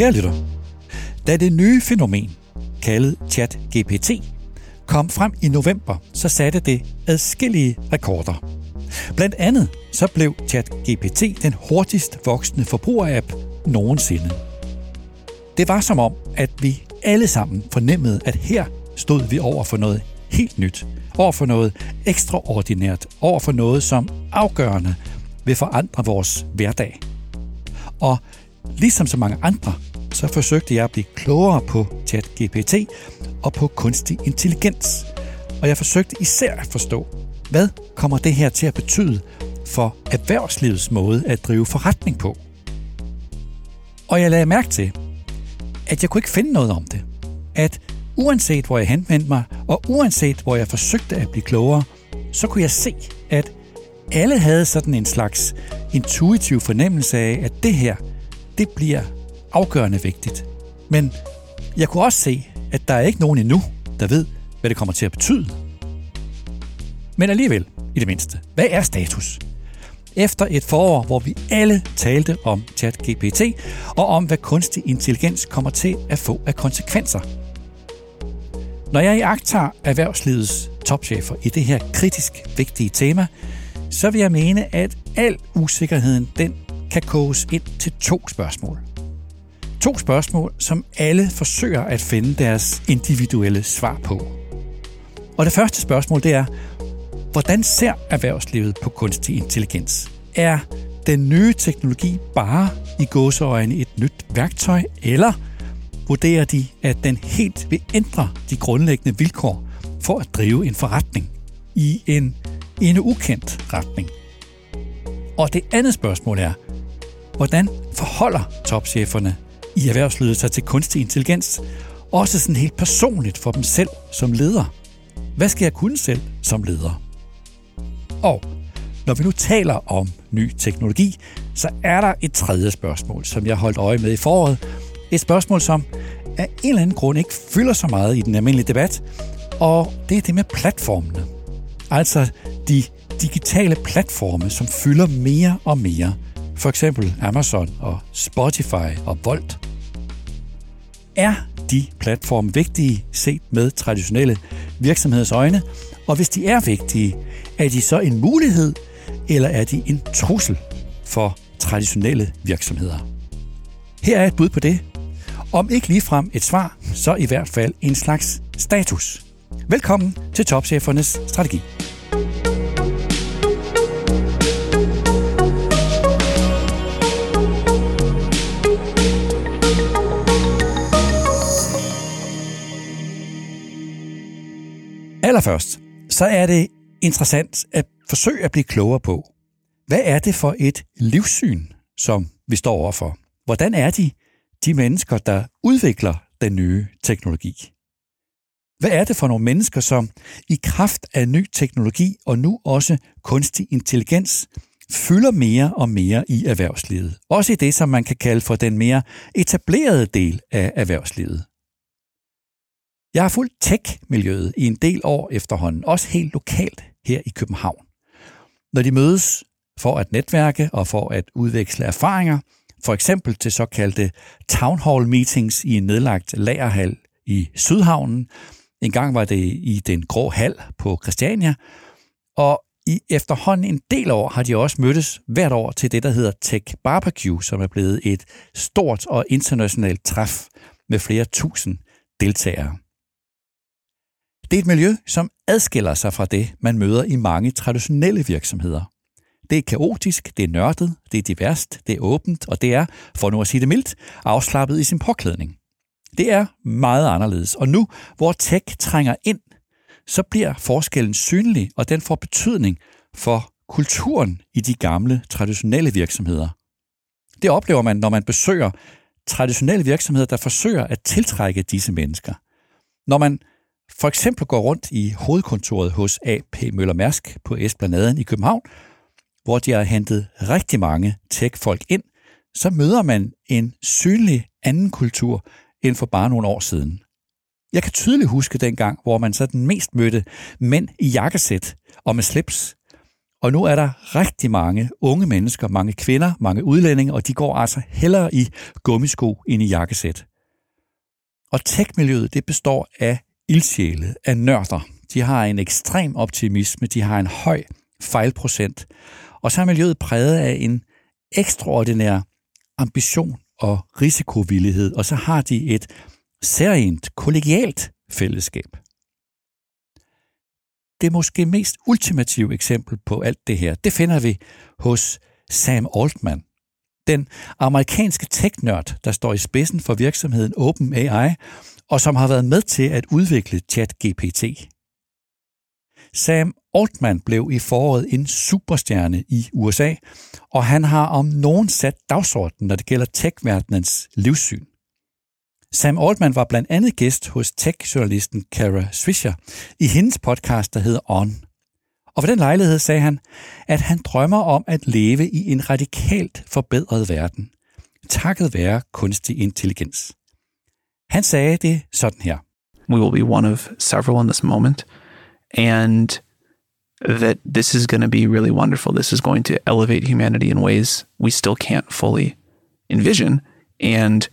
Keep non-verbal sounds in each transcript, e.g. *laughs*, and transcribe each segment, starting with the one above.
Kære lytter, da det nye fænomen, kaldet ChatGPT, kom frem i november, så satte det adskillige rekorder. Blandt andet så blev ChatGPT den hurtigst voksende forbrugerapp nogensinde. Det var som om, at vi alle sammen fornemmede, at her stod vi over for noget helt nyt, over for noget ekstraordinært, over for noget, som afgørende vil forandre vores hverdag. Og ligesom så mange andre, så forsøgte jeg at blive klogere på ChatGPT og på kunstig intelligens. Og jeg forsøgte især at forstå, hvad kommer det her til at betyde for erhvervslivets måde at drive forretning på? Og jeg lagde mærke til, at jeg kunne ikke finde noget om det. At uanset hvor jeg henvendte mig, og uanset hvor jeg forsøgte at blive klogere, så kunne jeg se, at alle havde sådan en slags intuitiv fornemmelse af, at det her, det bliver afgørende vigtigt. Men jeg kunne også se, at der er ikke nogen endnu, der ved, hvad det kommer til at betyde. Men alligevel, i det mindste, hvad er status? Efter et forår, hvor vi alle talte om ChatGPT og om, hvad kunstig intelligens kommer til at få af konsekvenser. Når jeg iagtager erhvervslivets topchefer i det her kritisk vigtige tema, så vil jeg mene, at al usikkerheden den kan koges ind til to spørgsmål. To spørgsmål, som alle forsøger at finde deres individuelle svar på. Og det første spørgsmål, det er, hvordan ser erhvervslivet på kunstig intelligens? Er den nye teknologi bare i gåseøjne et nyt værktøj, eller vurderer de, at den helt vil ændre de grundlæggende vilkår for at drive en forretning i en, endnu ukendt retning? Og det andet spørgsmål er, hvordan forholder topcheferne i erhvervslivet sig til kunstig intelligens, også sådan helt personligt for dem selv som leder. Hvad skal jeg kunne selv som leder? Og når vi nu taler om ny teknologi, så er der et tredje spørgsmål, som jeg holdt øje med i foråret. Et spørgsmål, som af en eller anden grund ikke fylder så meget i den almindelige debat, og det er det med platformene. Altså de digitale platforme, som fylder mere og mere. For eksempel Amazon og Spotify og Volt. Er de platforme vigtige set med traditionelle virksomheders øjne? Og hvis de er vigtige, er de så en mulighed, eller er de en trussel for traditionelle virksomheder? Her er et bud på det. Om ikke ligefrem et svar, så i hvert fald en slags status. Velkommen til Topchefernes Strategi. Allerførst, så er det interessant at forsøge at blive klogere på, hvad er det for et livssyn, som vi står overfor? Hvordan er de, de mennesker, der udvikler den nye teknologi? Hvad er det for nogle mennesker, som i kraft af ny teknologi og nu også kunstig intelligens fylder mere og mere i erhvervslivet? Også i det, som man kan kalde for den mere etablerede del af erhvervslivet. Jeg har fulgt tech-miljøet i en del år efterhånden, også helt lokalt her i København. Når de mødes for at netværke og for at udveksle erfaringer, for eksempel til såkaldte town hall meetings i en nedlagt lagerhal i Sydhavnen. En gang var det i den grå hal på Christiania, og i efterhånden en del år har de også mødtes hvert år til det, der hedder Tech Barbecue, som er blevet et stort og internationalt træf med flere tusind deltagere. Det er et miljø, som adskiller sig fra det, man møder i mange traditionelle virksomheder. Det er kaotisk, det er nørdet, det er diverst, det er åbent, og det er, for nu at sige det mildt, afslappet i sin påklædning. Det er meget anderledes, og nu, hvor tech trænger ind, så bliver forskellen synlig, og den får betydning for kulturen i de gamle, traditionelle virksomheder. Det oplever man, når man besøger traditionelle virksomheder, der forsøger at tiltrække disse mennesker. Når man for eksempel går rundt i hovedkontoret hos AP Møller Mærsk på Esplanaden i København, hvor de har hentet rigtig mange tech-folk ind, så møder man en synlig anden kultur end for bare nogle år siden. Jeg kan tydeligt huske dengang, hvor man så den mest mødte mænd i jakkesæt og med slips, Og nu er der rigtig mange unge mennesker, mange kvinder, mange udlændinge, og de går altså hellere i gummisko end i jakkesæt. Og techmiljøet det består af ildsjæle, er nørder. De har en ekstrem optimisme, de har en høj fejlprocent, og så er miljøet præget af en ekstraordinær ambition og risikovillighed, og så har de et særligt kollegialt fællesskab. Det måske mest ultimative eksempel på alt det her, det finder vi hos Sam Altman, den amerikanske tech der står i spidsen for virksomheden OpenAI, og som har været med til at udvikle ChatGPT. Sam Altman blev i foråret en superstjerne i USA, og han har om nogen sat dagsordenen, når det gælder tech-verdenens livssyn. Sam Altman var blandt andet gæst hos tech-journalisten Kara Swisher i hendes podcast, der hedder On. Og ved den lejlighed sagde han, at han drømmer om at leve i en radikalt forbedret verden, takket være kunstig intelligens. Han sagde det sådan her. We will be one of several in this moment, and that this is going to be really wonderful. This is going to elevate humanity in ways we still can't fully envision. And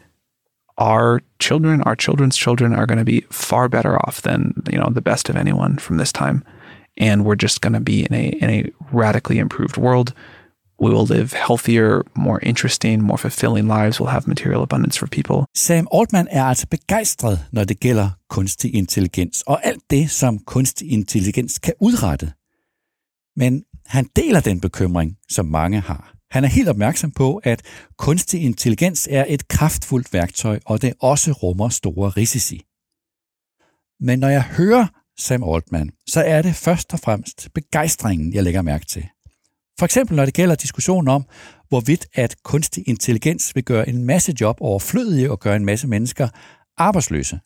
our children, our children's children are going to be far better off than, you know, the best of anyone from this time. And we're just going to be in a, in a radically improved world. We will live healthier, more interesting, more fulfilling lives. We'll have material abundance for people. Sam Altman er altså begejstret, når det gælder kunstig intelligens, og alt det, som kunstig intelligens kan udrette. Men han deler den bekymring, som mange har. Han er helt opmærksom på, at kunstig intelligens er et kraftfuldt værktøj, og det også rummer store risici. Men når jeg hører Sam Altman, så er det først og fremmest begejstringen, jeg lægger mærke til. For eksempel når det gælder diskussionen om, hvorvidt at kunstig intelligens vil gøre en masse job overflødige og gøre en masse mennesker arbejdsløse.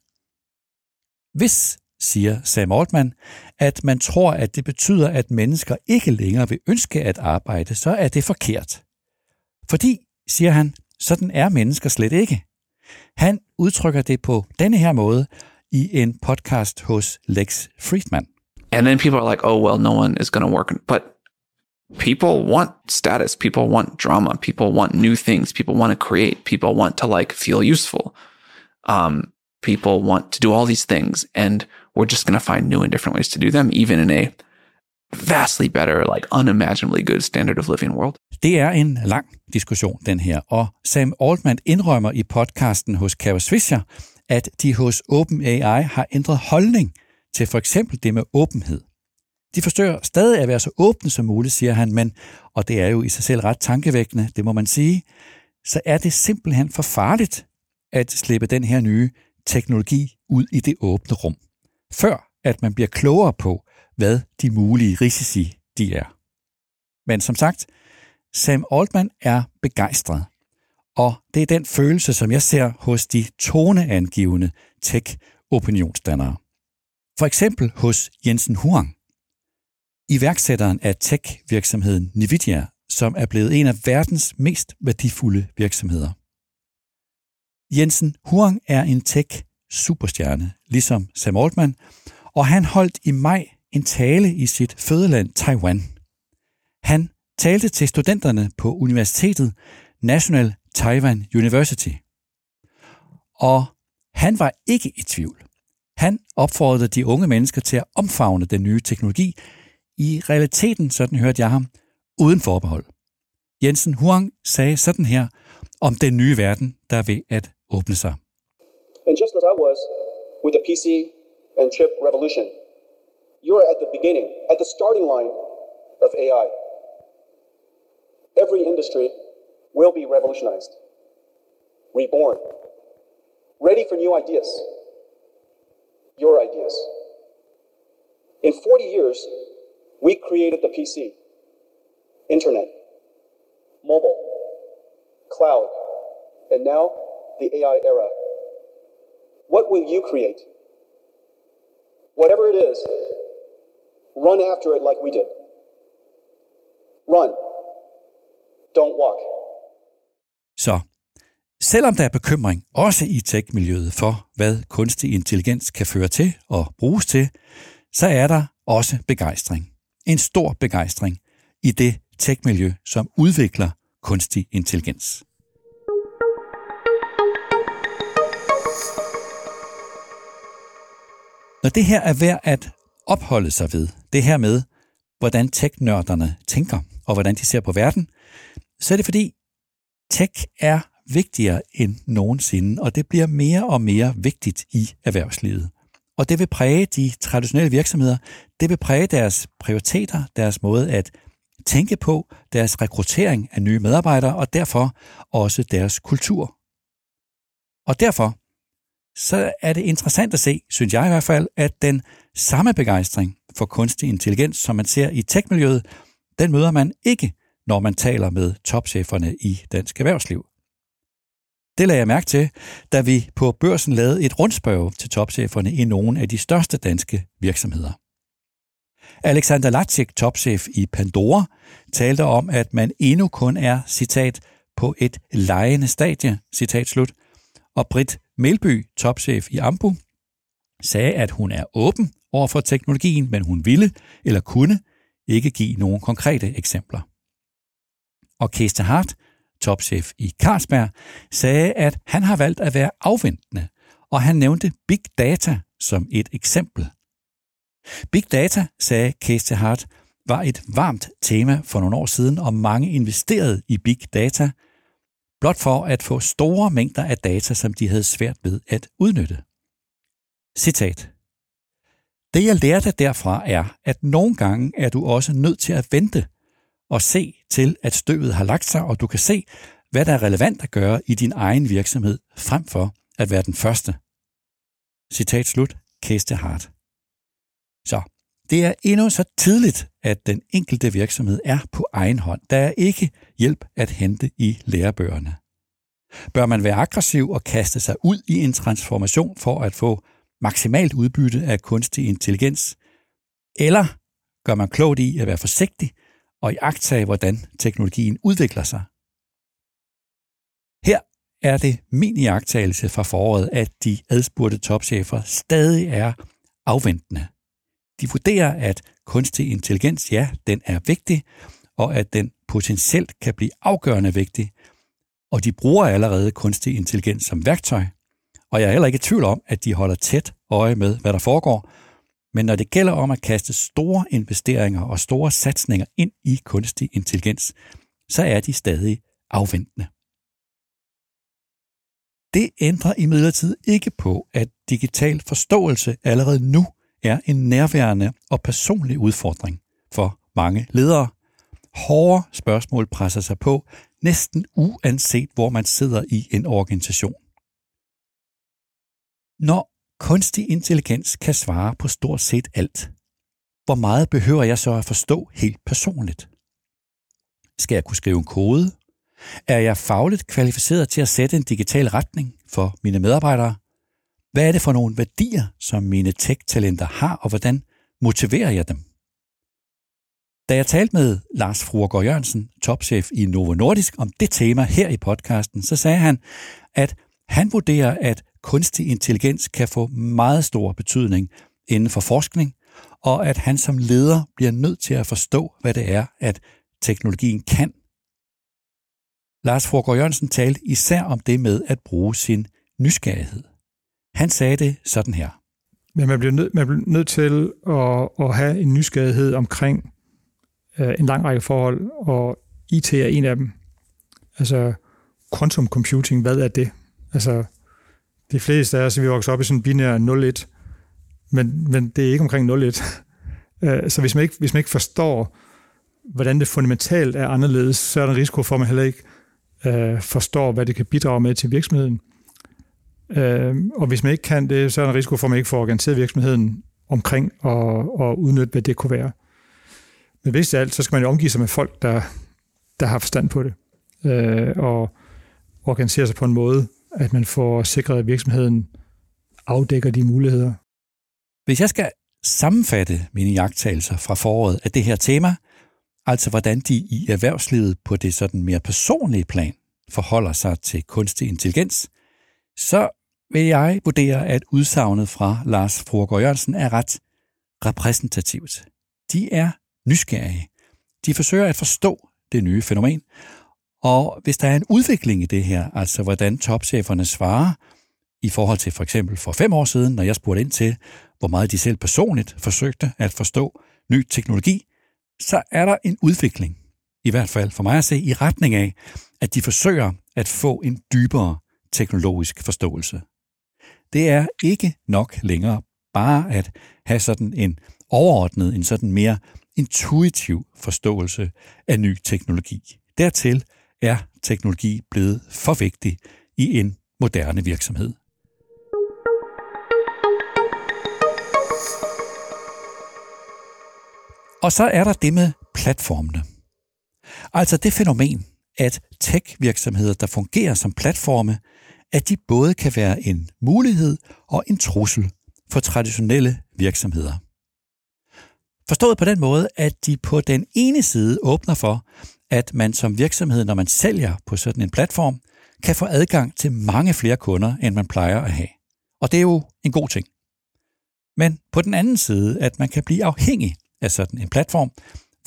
Hvis siger Sam Altman, at man tror, at det betyder, at mennesker ikke længere vil ønske at arbejde, så er det forkert. Fordi, siger han, sådan er mennesker slet ikke. Han udtrykker det på denne her måde i en podcast hos Lex Friedman. And then people are like, oh, well, no one is going to work. But people want status. People want drama. People want new things. People want to create. People want to like feel useful. Um, people want to do all these things. And we're just going to find new and different ways to do them, even in a vastly better, like unimaginably good standard of living world. Det er en lang diskussion, den her, og Sam Altman indrømmer i podcasten hos Kara Swisher, at de hos OpenAI har ændret holdning til for eksempel det med åbenhed. De forsøger stadig at være så åbne som muligt, siger han, men, og det er jo i sig selv ret tankevækkende, det må man sige, så er det simpelthen for farligt at slippe den her nye teknologi ud i det åbne rum før at man bliver klogere på, hvad de mulige risici de er. Men som sagt, Sam Altman er begejstret, og det er den følelse, som jeg ser hos de toneangivende tech-opinionsdannere. For eksempel hos Jensen Huang, iværksætteren af tech-virksomheden Nvidia, som er blevet en af verdens mest værdifulde virksomheder. Jensen Huang er en tech superstjerne, ligesom Sam Altman, og han holdt i maj en tale i sit fødeland Taiwan. Han talte til studenterne på universitetet National Taiwan University. Og han var ikke i tvivl. Han opfordrede de unge mennesker til at omfavne den nye teknologi. I realiteten, sådan hørte jeg ham, uden forbehold. Jensen Huang sagde sådan her om den nye verden, der er ved at åbne sig. And just as I was with the PC and chip revolution, you're at the beginning, at the starting line of AI. Every industry will be revolutionized, reborn, ready for new ideas, your ideas. In 40 years, we created the PC, internet, mobile, cloud, and now the AI era. What will you create? Whatever it is, run after it like we did. Run. Don't walk. Så selvom der er bekymring, også i tech-miljøet, for hvad kunstig intelligens kan føre til og bruges til, så er der også begejstring. En stor begejstring i det tech-miljø, som udvikler kunstig intelligens. Når det her er værd at opholde sig ved, det her med, hvordan tech-nørderne tænker og hvordan de ser på verden, så er det fordi, tech er vigtigere end nogensinde, og det bliver mere og mere vigtigt i erhvervslivet. Og det vil præge de traditionelle virksomheder, det vil præge deres prioriteter, deres måde at tænke på, deres rekruttering af nye medarbejdere, og derfor også deres kultur. Og derfor så er det interessant at se, synes jeg i hvert fald, at den samme begejstring for kunstig intelligens, som man ser i techmiljøet, den møder man ikke, når man taler med topcheferne i dansk erhvervsliv. Det lagde jeg mærke til, da vi på børsen lavede et rundspørg til topcheferne i nogle af de største danske virksomheder. Alexander Latschik, topchef i Pandora, talte om, at man endnu kun er, citat, på et lejende stadie, citat slut, og Britt Melby, topchef i Ambu, sagde, at hun er åben over for teknologien, men hun ville eller kunne ikke give nogen konkrete eksempler. Og Kirsten Hart, topchef i Carlsberg, sagde, at han har valgt at være afventende, og han nævnte Big Data som et eksempel. Big Data, sagde Keste Hart, var et varmt tema for nogle år siden, og mange investerede i Big Data, blot for at få store mængder af data, som de havde svært ved at udnytte. Citat. Det jeg lærte derfra er, at nogle gange er du også nødt til at vente og se til, at støvet har lagt sig, og du kan se, hvad der er relevant at gøre i din egen virksomhed, frem for at være den første. Citat slut. Case Hart. Så det er endnu så tidligt, at den enkelte virksomhed er på egen hånd. Der er ikke hjælp at hente i lærebøgerne. Bør man være aggressiv og kaste sig ud i en transformation for at få maksimalt udbytte af kunstig intelligens? Eller gør man klogt i at være forsigtig og i agtage, hvordan teknologien udvikler sig? Her er det min iagtagelse fra foråret, at de adspurgte topchefer stadig er afventende. De vurderer, at kunstig intelligens, ja, den er vigtig, og at den potentielt kan blive afgørende vigtig, og de bruger allerede kunstig intelligens som værktøj, og jeg er heller ikke i tvivl om, at de holder tæt øje med, hvad der foregår, men når det gælder om at kaste store investeringer og store satsninger ind i kunstig intelligens, så er de stadig afventende. Det ændrer imidlertid ikke på, at digital forståelse allerede nu er en nærværende og personlig udfordring for mange ledere. Hårde spørgsmål presser sig på, næsten uanset hvor man sidder i en organisation. Når kunstig intelligens kan svare på stort set alt, hvor meget behøver jeg så at forstå helt personligt? Skal jeg kunne skrive en kode? Er jeg fagligt kvalificeret til at sætte en digital retning for mine medarbejdere? Hvad er det for nogle værdier, som mine tech-talenter har, og hvordan motiverer jeg dem? Da jeg talte med Lars Fruergaard Jørgensen, topchef i Novo Nordisk, om det tema her i podcasten, så sagde han, at han vurderer, at kunstig intelligens kan få meget stor betydning inden for forskning, og at han som leder bliver nødt til at forstå, hvad det er, at teknologien kan. Lars Frogård Jørgensen talte især om det med at bruge sin nysgerrighed. Han sagde det sådan her. Men man bliver nødt, man bliver nødt til at, at have en nysgerrighed omkring øh, en lang række forhold, og IT er en af dem. Altså quantum computing, hvad er det? Altså, de fleste af os, vi vokser op i sådan en binær 0-1, men, men det er ikke omkring 0-1. *laughs* Øh, så hvis man, ikke, hvis man ikke forstår, hvordan det fundamentalt er anderledes, så er der en risiko for, at man heller ikke øh, forstår, hvad det kan bidrage med til virksomheden. Øh, og hvis man ikke kan det, så er der en risiko for, at man ikke får organiseret virksomheden omkring og, og udnytte, hvad det kunne være. Men hvis det alt, så skal man jo omgive sig med folk, der, der har forstand på det, øh, og organisere sig på en måde, at man får sikret, at virksomheden afdækker de muligheder. Hvis jeg skal sammenfatte mine jagttagelser fra foråret af det her tema, altså hvordan de i erhvervslivet på det sådan mere personlige plan forholder sig til kunstig intelligens, så vil jeg vurdere, at udsagnet fra Lars Fruergaard Jørgensen er ret repræsentativt. De er nysgerrige. De forsøger at forstå det nye fænomen, og hvis der er en udvikling i det her, altså hvordan topcheferne svarer i forhold til for eksempel for fem år siden, når jeg spurgte ind til, hvor meget de selv personligt forsøgte at forstå ny teknologi, så er der en udvikling, i hvert fald for mig at se, i retning af, at de forsøger at få en dybere teknologisk forståelse. Det er ikke nok længere bare at have sådan en overordnet, en sådan mere intuitiv forståelse af ny teknologi. Dertil er teknologi blevet for vigtig i en moderne virksomhed. Og så er der det med platformene. Altså det fænomen, at tech-virksomheder, der fungerer som platforme, at de både kan være en mulighed og en trussel for traditionelle virksomheder. Forstået på den måde, at de på den ene side åbner for, at man som virksomhed, når man sælger på sådan en platform, kan få adgang til mange flere kunder, end man plejer at have. Og det er jo en god ting. Men på den anden side, at man kan blive afhængig af sådan en platform,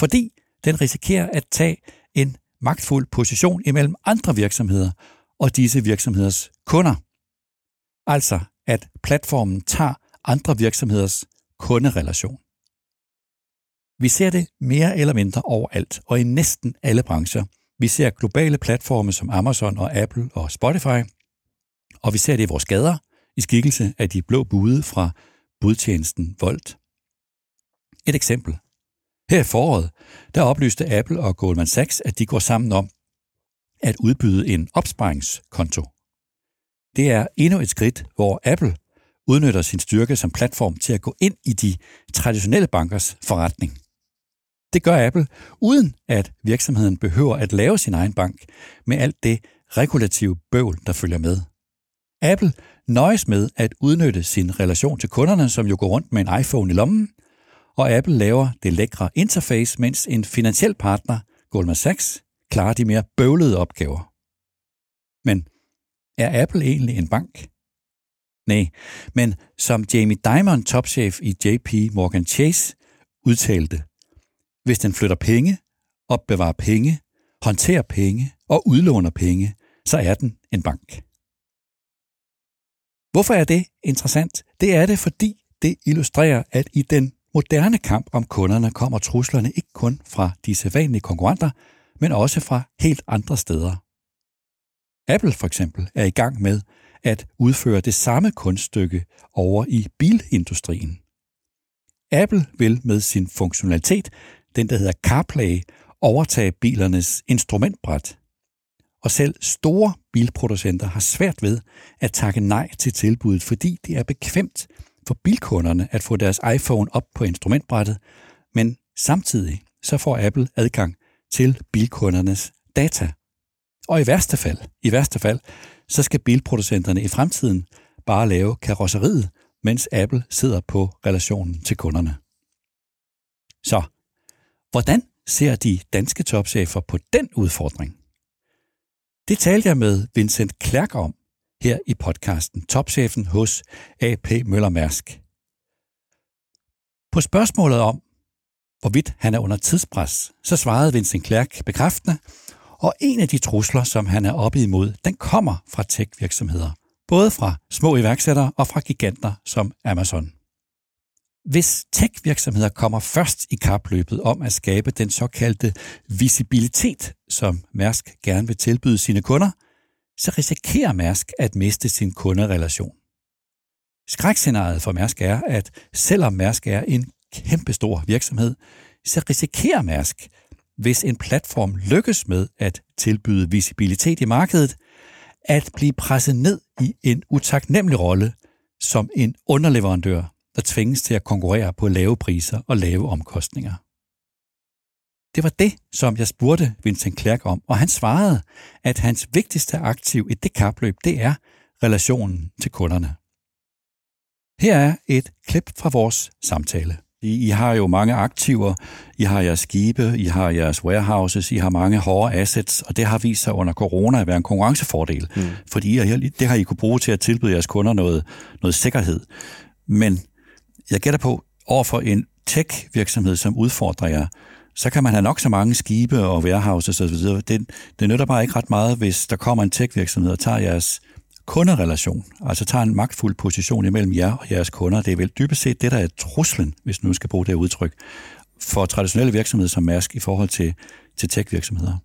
fordi den risikerer at tage en magtfuld position imellem andre virksomheder og disse virksomheders kunder. Altså at platformen tager andre virksomheders kunderelation. Vi ser det mere eller mindre overalt og i næsten alle brancher. Vi ser globale platforme som Amazon og Apple og Spotify, og vi ser det i vores gader i skikkelse af de blå bude fra budtjenesten Volt. Et eksempel. Her i foråret, der oplyste Apple og Goldman Sachs, at de går sammen om at udbyde en opsparingskonto. Det er endnu et skridt, hvor Apple udnytter sin styrke som platform til at gå ind i de traditionelle bankers forretning. Det gør Apple, uden at virksomheden behøver at lave sin egen bank med alt det regulative bøvl, der følger med. Apple nøjes med at udnytte sin relation til kunderne, som jo går rundt med en iPhone i lommen, og Apple laver det lækre interface, mens en finansiel partner, Goldman Sachs, klarer de mere bøvlede opgaver. Men er Apple egentlig en bank? Nej, men som Jamie Dimon, topchef i JP Morgan Chase, udtalte, hvis den flytter penge, opbevarer penge, håndterer penge og udlåner penge, så er den en bank. Hvorfor er det interessant? Det er det, fordi det illustrerer, at i den moderne kamp om kunderne kommer truslerne ikke kun fra de sædvanlige konkurrenter, men også fra helt andre steder. Apple for eksempel er i gang med at udføre det samme kunststykke over i bilindustrien. Apple vil med sin funktionalitet, den der hedder CarPlay, overtage bilernes instrumentbræt. Og selv store bilproducenter har svært ved at takke nej til tilbuddet, fordi det er bekvemt for bilkunderne at få deres iPhone op på instrumentbrættet, men samtidig så får Apple adgang til bilkundernes data. Og i værste fald, i værste fald, så skal bilproducenterne i fremtiden bare lave karosseriet, mens Apple sidder på relationen til kunderne. Så, hvordan ser de danske topchefer på den udfordring? Det talte jeg med Vincent Klærk om her i podcasten, topchefen hos AP Møller Mærsk. På spørgsmålet om, hvorvidt han er under tidspres, så svarede Vincent Klærk bekræftende, og en af de trusler, som han er oppe imod, den kommer fra tech-virksomheder. Både fra små iværksættere og fra giganter som Amazon. Hvis tech-virksomheder kommer først i kapløbet om at skabe den såkaldte visibilitet, som Mærsk gerne vil tilbyde sine kunder, så risikerer Mærsk at miste sin kunderelation. Skrækscenariet for Mærsk er, at selvom Mærsk er en kæmpestor virksomhed, så risikerer Mærsk, hvis en platform lykkes med at tilbyde visibilitet i markedet, at blive presset ned i en utaknemmelig rolle som en underleverandør, der tvinges til at konkurrere på lave priser og lave omkostninger. Det var det, som jeg spurgte Vincent Klerk om, og han svarede, at hans vigtigste aktiv i det kapløb, det er relationen til kunderne. Her er et klip fra vores samtale. I, I har jo mange aktiver, I har jeres skibe, I har jeres warehouses, I har mange hårde assets, og det har vist sig under corona at være en konkurrencefordel, mm. fordi I, det har I kunne bruge til at tilbyde jeres kunder noget, noget sikkerhed. Men jeg gætter på, overfor en tech-virksomhed, som udfordrer jer, så kan man have nok så mange skibe og warehouses osv. Det, det nytter bare ikke ret meget, hvis der kommer en tech-virksomhed og tager jeres kunderelation, altså tager en magtfuld position imellem jer og jeres kunder. Det er vel dybest set det, der er truslen, hvis nu skal bruge det udtryk, for traditionelle virksomheder som Mærsk i forhold til, til tech-virksomheder.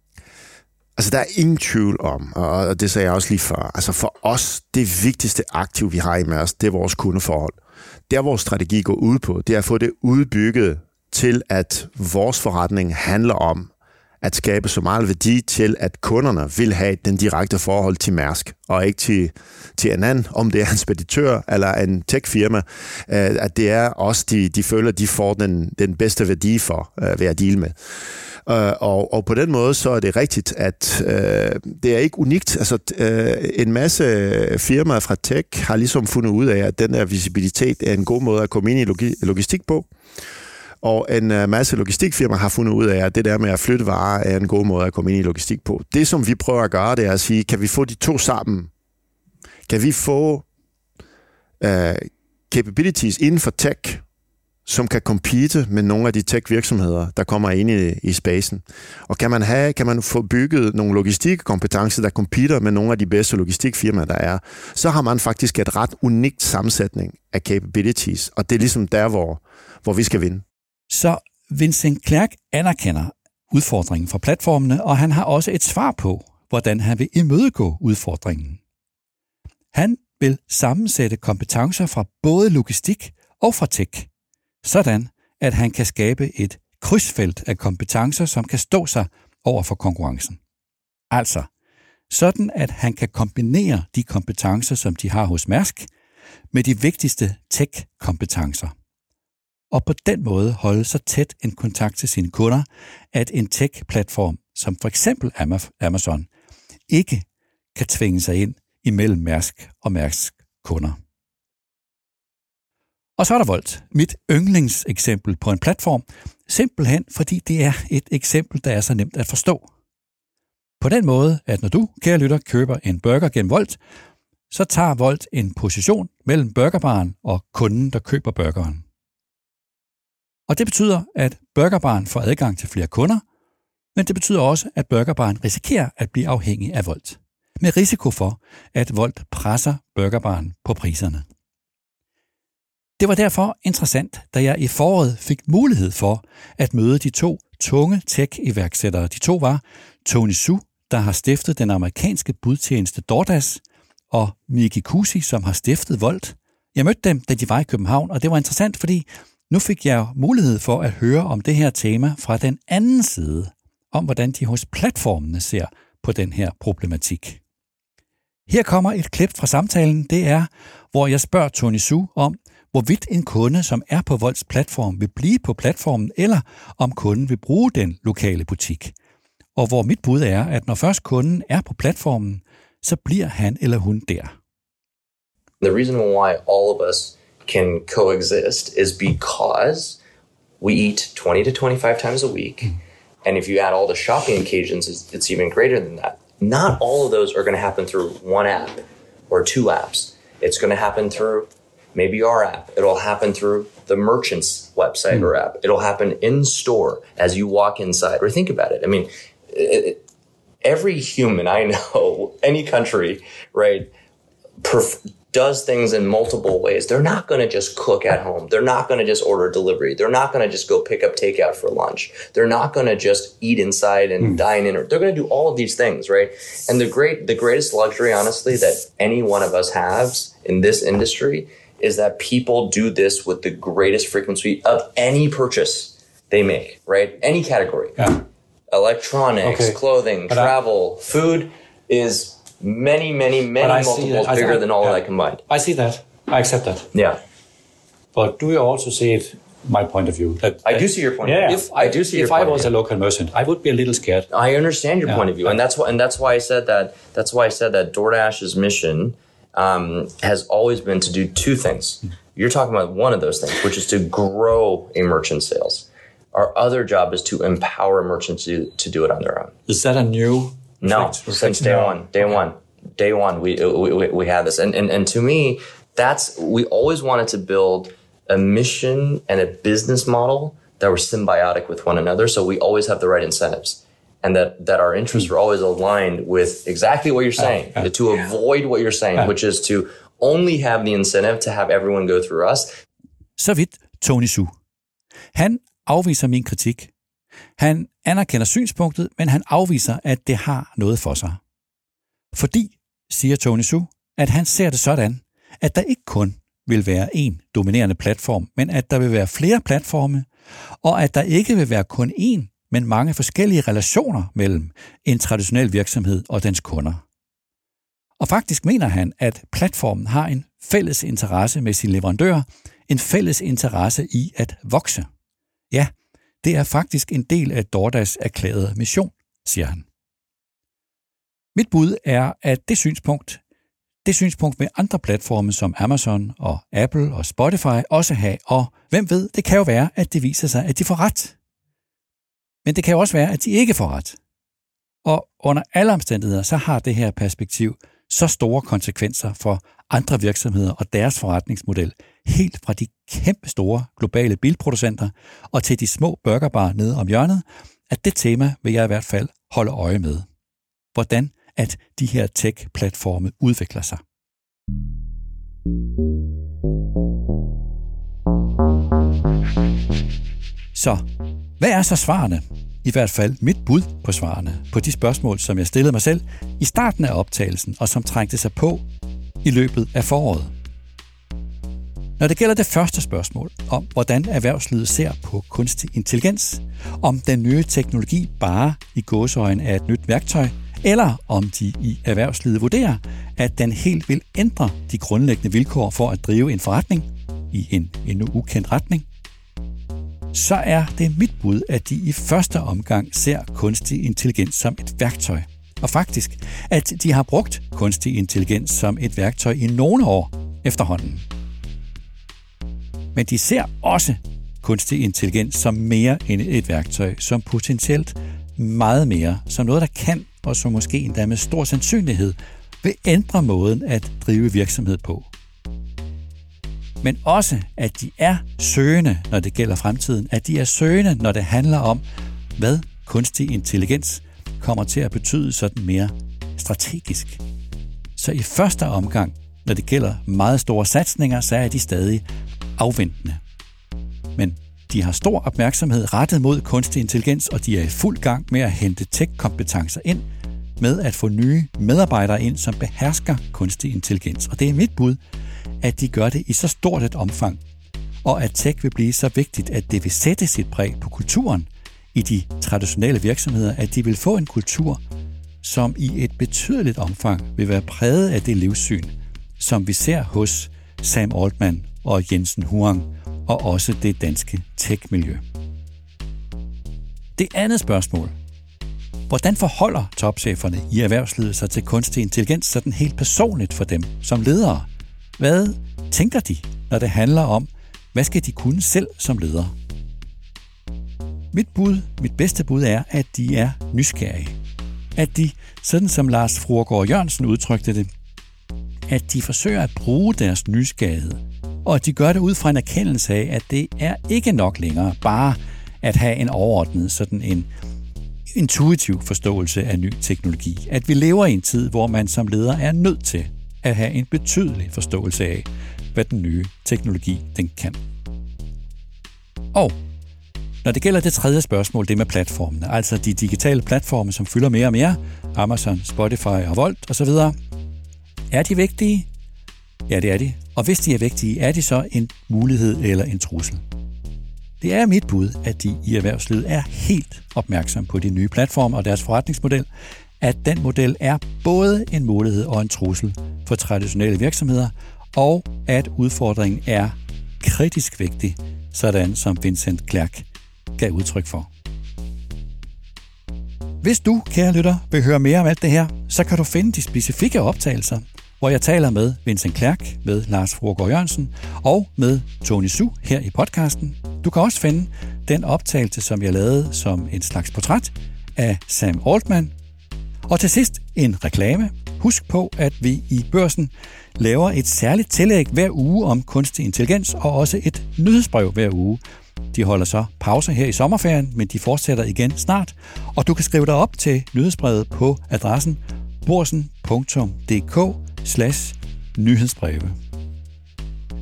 Altså, der er ingen tvivl om, og det sagde jeg også lige før, altså for os, det vigtigste aktiv, vi har i Mærsk, det er vores kundeforhold. Der, vores strategi går ud på, det er at få det udbygget til, at vores forretning handler om at skabe så meget værdi til, at kunderne vil have den direkte forhold til Mærsk, og ikke til, til en anden, om det er en speditør eller en tech-firma, øh, at det er også, de, de føler, de får den, den bedste værdi for øh, ved at deal med. Øh, og, og på den måde så er det rigtigt, at øh, det er ikke unikt. Altså, øh, en masse firmaer fra tech har ligesom fundet ud af, at den der visibilitet er en god måde at komme ind i logi- logistik på. Og en øh, masse logistikfirmaer har fundet ud af, at det der med at flytte varer er en god måde at komme ind i logistik på. Det, som vi prøver at gøre, det er at sige, kan vi få de to sammen? Kan vi få uh, capabilities inden for tech, som kan compete med nogle af de tech-virksomheder, der kommer ind i, i spacen. Og kan man, have, kan man få bygget nogle logistikkompetencer, der competer med nogle af de bedste logistikfirmaer, der er, så har man faktisk et ret unikt sammensætning af capabilities, og det er ligesom der, hvor, hvor vi skal vinde. Så Vincent Clerc anerkender udfordringen fra platformene, og han har også et svar på, hvordan han vil imødegå udfordringen. Han vil sammensætte kompetencer fra både logistik og fra tech, sådan at han kan skabe et krydsfelt af kompetencer, som kan stå sig over for konkurrencen. Altså, sådan at han kan kombinere de kompetencer, som de har hos Mærsk, med de vigtigste tech-kompetencer og på den måde holde så tæt en kontakt til sine kunder, at en tech-platform som for eksempel Amazon ikke kan tvinge sig ind imellem Mærsk og Mærsk kunder. Og så er der Volt, mit yndlingseksempel på en platform, simpelthen fordi det er et eksempel, der er så nemt at forstå. På den måde, at når du, kære lytter, køber en burger gennem Volt, så tager Volt en position mellem burgerbaren og kunden, der køber burgeren. Og det betyder, at burgerbaren får adgang til flere kunder, men det betyder også, at burgerbaren risikerer at blive afhængig af Volt. Med risiko for, at Volt presser burgerbaren på priserne. Det var derfor interessant, da jeg i foråret fik mulighed for at møde de to tunge tech-iværksættere. De to var Tony Su, der har stiftet den amerikanske budtjeneste DoorDash, og Miki Kusi, som har stiftet Volt. Jeg mødte dem, da de var i København, og det var interessant, fordi nu fik jeg mulighed for at høre om det her tema fra den anden side, om hvordan de hos platformene ser på den her problematik. Her kommer et klip fra samtalen. Det er, hvor jeg spørger Tony Su om, hvorvidt en kunde, som er på Volds platform, vil blive på platformen, eller om kunden vil bruge den lokale butik. Og hvor mit bud er, at når først kunden er på platformen, så bliver han eller hun der. The reason why all of us can coexist is because we eat 20 to 25 times a week. And if you add all the shopping occasions, it's, it's even greater than that. Not all of those are going to happen through one app or two apps. It's going to happen through maybe our app. It'll happen through the merchant's website mm. or app. It'll happen in store as you walk inside or think about it. I mean, it, every human I *laughs* know, any country, right, perf- does things in multiple ways. They're not going to just cook at home. They're not going to just order delivery. They're not going to just go pick up takeout for lunch. They're not going to just eat inside and mm. dine in. Or they're going to do all of these things, right? And the great, the greatest luxury, honestly, that any one of us has in this industry is that people do this with the greatest frequency of any purchase they make, right? Any category. Yeah. Electronics, okay. clothing, but travel, I- food is many, many, many multiples bigger than all yeah. that combined. I see that. I accept that. Yeah. But do you also see it? My point of view. That, I do see your point. Yeah, if I, do see. If I was a local merchant, I would be a little scared. I understand your yeah. point of view, and that's why, and that's why I said that. That's why I said that DoorDash's mission um, has always been to do two things. You're talking about one of those things, which is to grow a merchant sales. Our other job is to empower merchants to, to do it on their own. Is that a new no, since day one, day okay. one, day one, uh, we, we, we had this. And, and, and to me, that's, we always wanted to build a mission and a business model that we're symbiotic with one another. So we always have the right incentives and that, that our interests were always aligned with exactly what you're saying to avoid what you're saying, which is to only have the incentive to have everyone go through us. Så vidt Tony Su. Han afviser min kritik. Han anerkender synspunktet, men han afviser, at det har noget for sig. Fordi, siger Tony Su, at han ser det sådan, at der ikke kun vil være en dominerende platform, men at der vil være flere platforme, og at der ikke vil være kun én, men mange forskellige relationer mellem en traditionel virksomhed og dens kunder. Og faktisk mener han, at platformen har en fælles interesse med sin leverandør, en fælles interesse i at vokse. Ja, det er faktisk en del af DoorDash erklærede mission, siger han. Mit bud er, at det synspunkt, det synspunkt med andre platforme som Amazon og Apple og Spotify også have, og hvem ved, det kan jo være, at det viser sig, at de får ret. Men det kan jo også være, at de ikke får ret. Og under alle omstændigheder, så har det her perspektiv så store konsekvenser for andre virksomheder og deres forretningsmodel, helt fra de kæmpe store globale bilproducenter og til de små burgerbarer nede om hjørnet, at det tema vil jeg i hvert fald holde øje med. Hvordan at de her tech-platforme udvikler sig. Så hvad er så svarene? I hvert fald mit bud på svarene på de spørgsmål, som jeg stillede mig selv i starten af optagelsen, og som trængte sig på i løbet af foråret. Når det gælder det første spørgsmål om, hvordan erhvervslivet ser på kunstig intelligens, om den nye teknologi bare i gåsøjen er et nyt værktøj, eller om de i erhvervslivet vurderer, at den helt vil ændre de grundlæggende vilkår for at drive en forretning i en endnu ukendt retning, så er det mit bud, at de i første omgang ser kunstig intelligens som et værktøj. Og faktisk, at de har brugt kunstig intelligens som et værktøj i nogle år efterhånden. Men de ser også kunstig intelligens som mere end et værktøj, som potentielt meget mere, som noget, der kan, og som måske endda med stor sandsynlighed, vil ændre måden at drive virksomhed på men også at de er søgende, når det gælder fremtiden, at de er søgende, når det handler om, hvad kunstig intelligens kommer til at betyde sådan mere strategisk. Så i første omgang, når det gælder meget store satsninger, så er de stadig afventende. Men de har stor opmærksomhed rettet mod kunstig intelligens, og de er i fuld gang med at hente tech-kompetencer ind, med at få nye medarbejdere ind, som behersker kunstig intelligens. Og det er mit bud, at de gør det i så stort et omfang, og at tech vil blive så vigtigt, at det vil sætte sit præg på kulturen i de traditionelle virksomheder, at de vil få en kultur, som i et betydeligt omfang vil være præget af det livssyn, som vi ser hos Sam Altman og Jensen Huang, og også det danske tech-miljø. Det andet spørgsmål. Hvordan forholder topcheferne i erhvervslivet sig til kunstig intelligens sådan helt personligt for dem som ledere? Hvad tænker de, når det handler om, hvad skal de kunne selv som ledere? Mit bud, mit bedste bud er, at de er nysgerrige. At de, sådan som Lars Fruergaard Jørgensen udtrykte det, at de forsøger at bruge deres nysgerrighed, og at de gør det ud fra en erkendelse af, at det er ikke nok længere bare at have en overordnet, sådan en intuitiv forståelse af ny teknologi. At vi lever i en tid, hvor man som leder er nødt til at have en betydelig forståelse af, hvad den nye teknologi den kan. Og når det gælder det tredje spørgsmål, det med platformene, altså de digitale platforme, som fylder mere og mere, Amazon, Spotify og Volt osv., er de vigtige? Ja, det er de. Og hvis de er vigtige, er de så en mulighed eller en trussel? Det er mit bud, at de i erhvervslivet er helt opmærksom på de nye platforme og deres forretningsmodel, at den model er både en mulighed og en trussel for traditionelle virksomheder, og at udfordringen er kritisk vigtig, sådan som Vincent Clerc gav udtryk for. Hvis du, kære lytter, vil høre mere om alt det her, så kan du finde de specifikke optagelser, hvor jeg taler med Vincent Clerc, med Lars Frogård Jørgensen og med Tony Su her i podcasten. Du kan også finde den optagelse, som jeg lavede som en slags portræt af Sam Altman. Og til sidst en reklame. Husk på, at vi i børsen laver et særligt tillæg hver uge om kunstig intelligens og også et nyhedsbrev hver uge. De holder så pause her i sommerferien, men de fortsætter igen snart. Og du kan skrive dig op til nyhedsbrevet på adressen borsen.dk slash nyhedsbreve.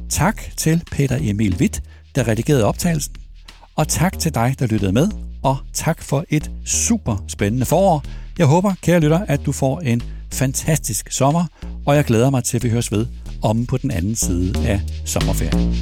Tak til Peter Emil Witt, der redigerede optagelsen. Og tak til dig, der lyttede med. Og tak for et super spændende forår. Jeg håber, kære lytter, at du får en fantastisk sommer, og jeg glæder mig til, at vi høres ved om på den anden side af sommerferien.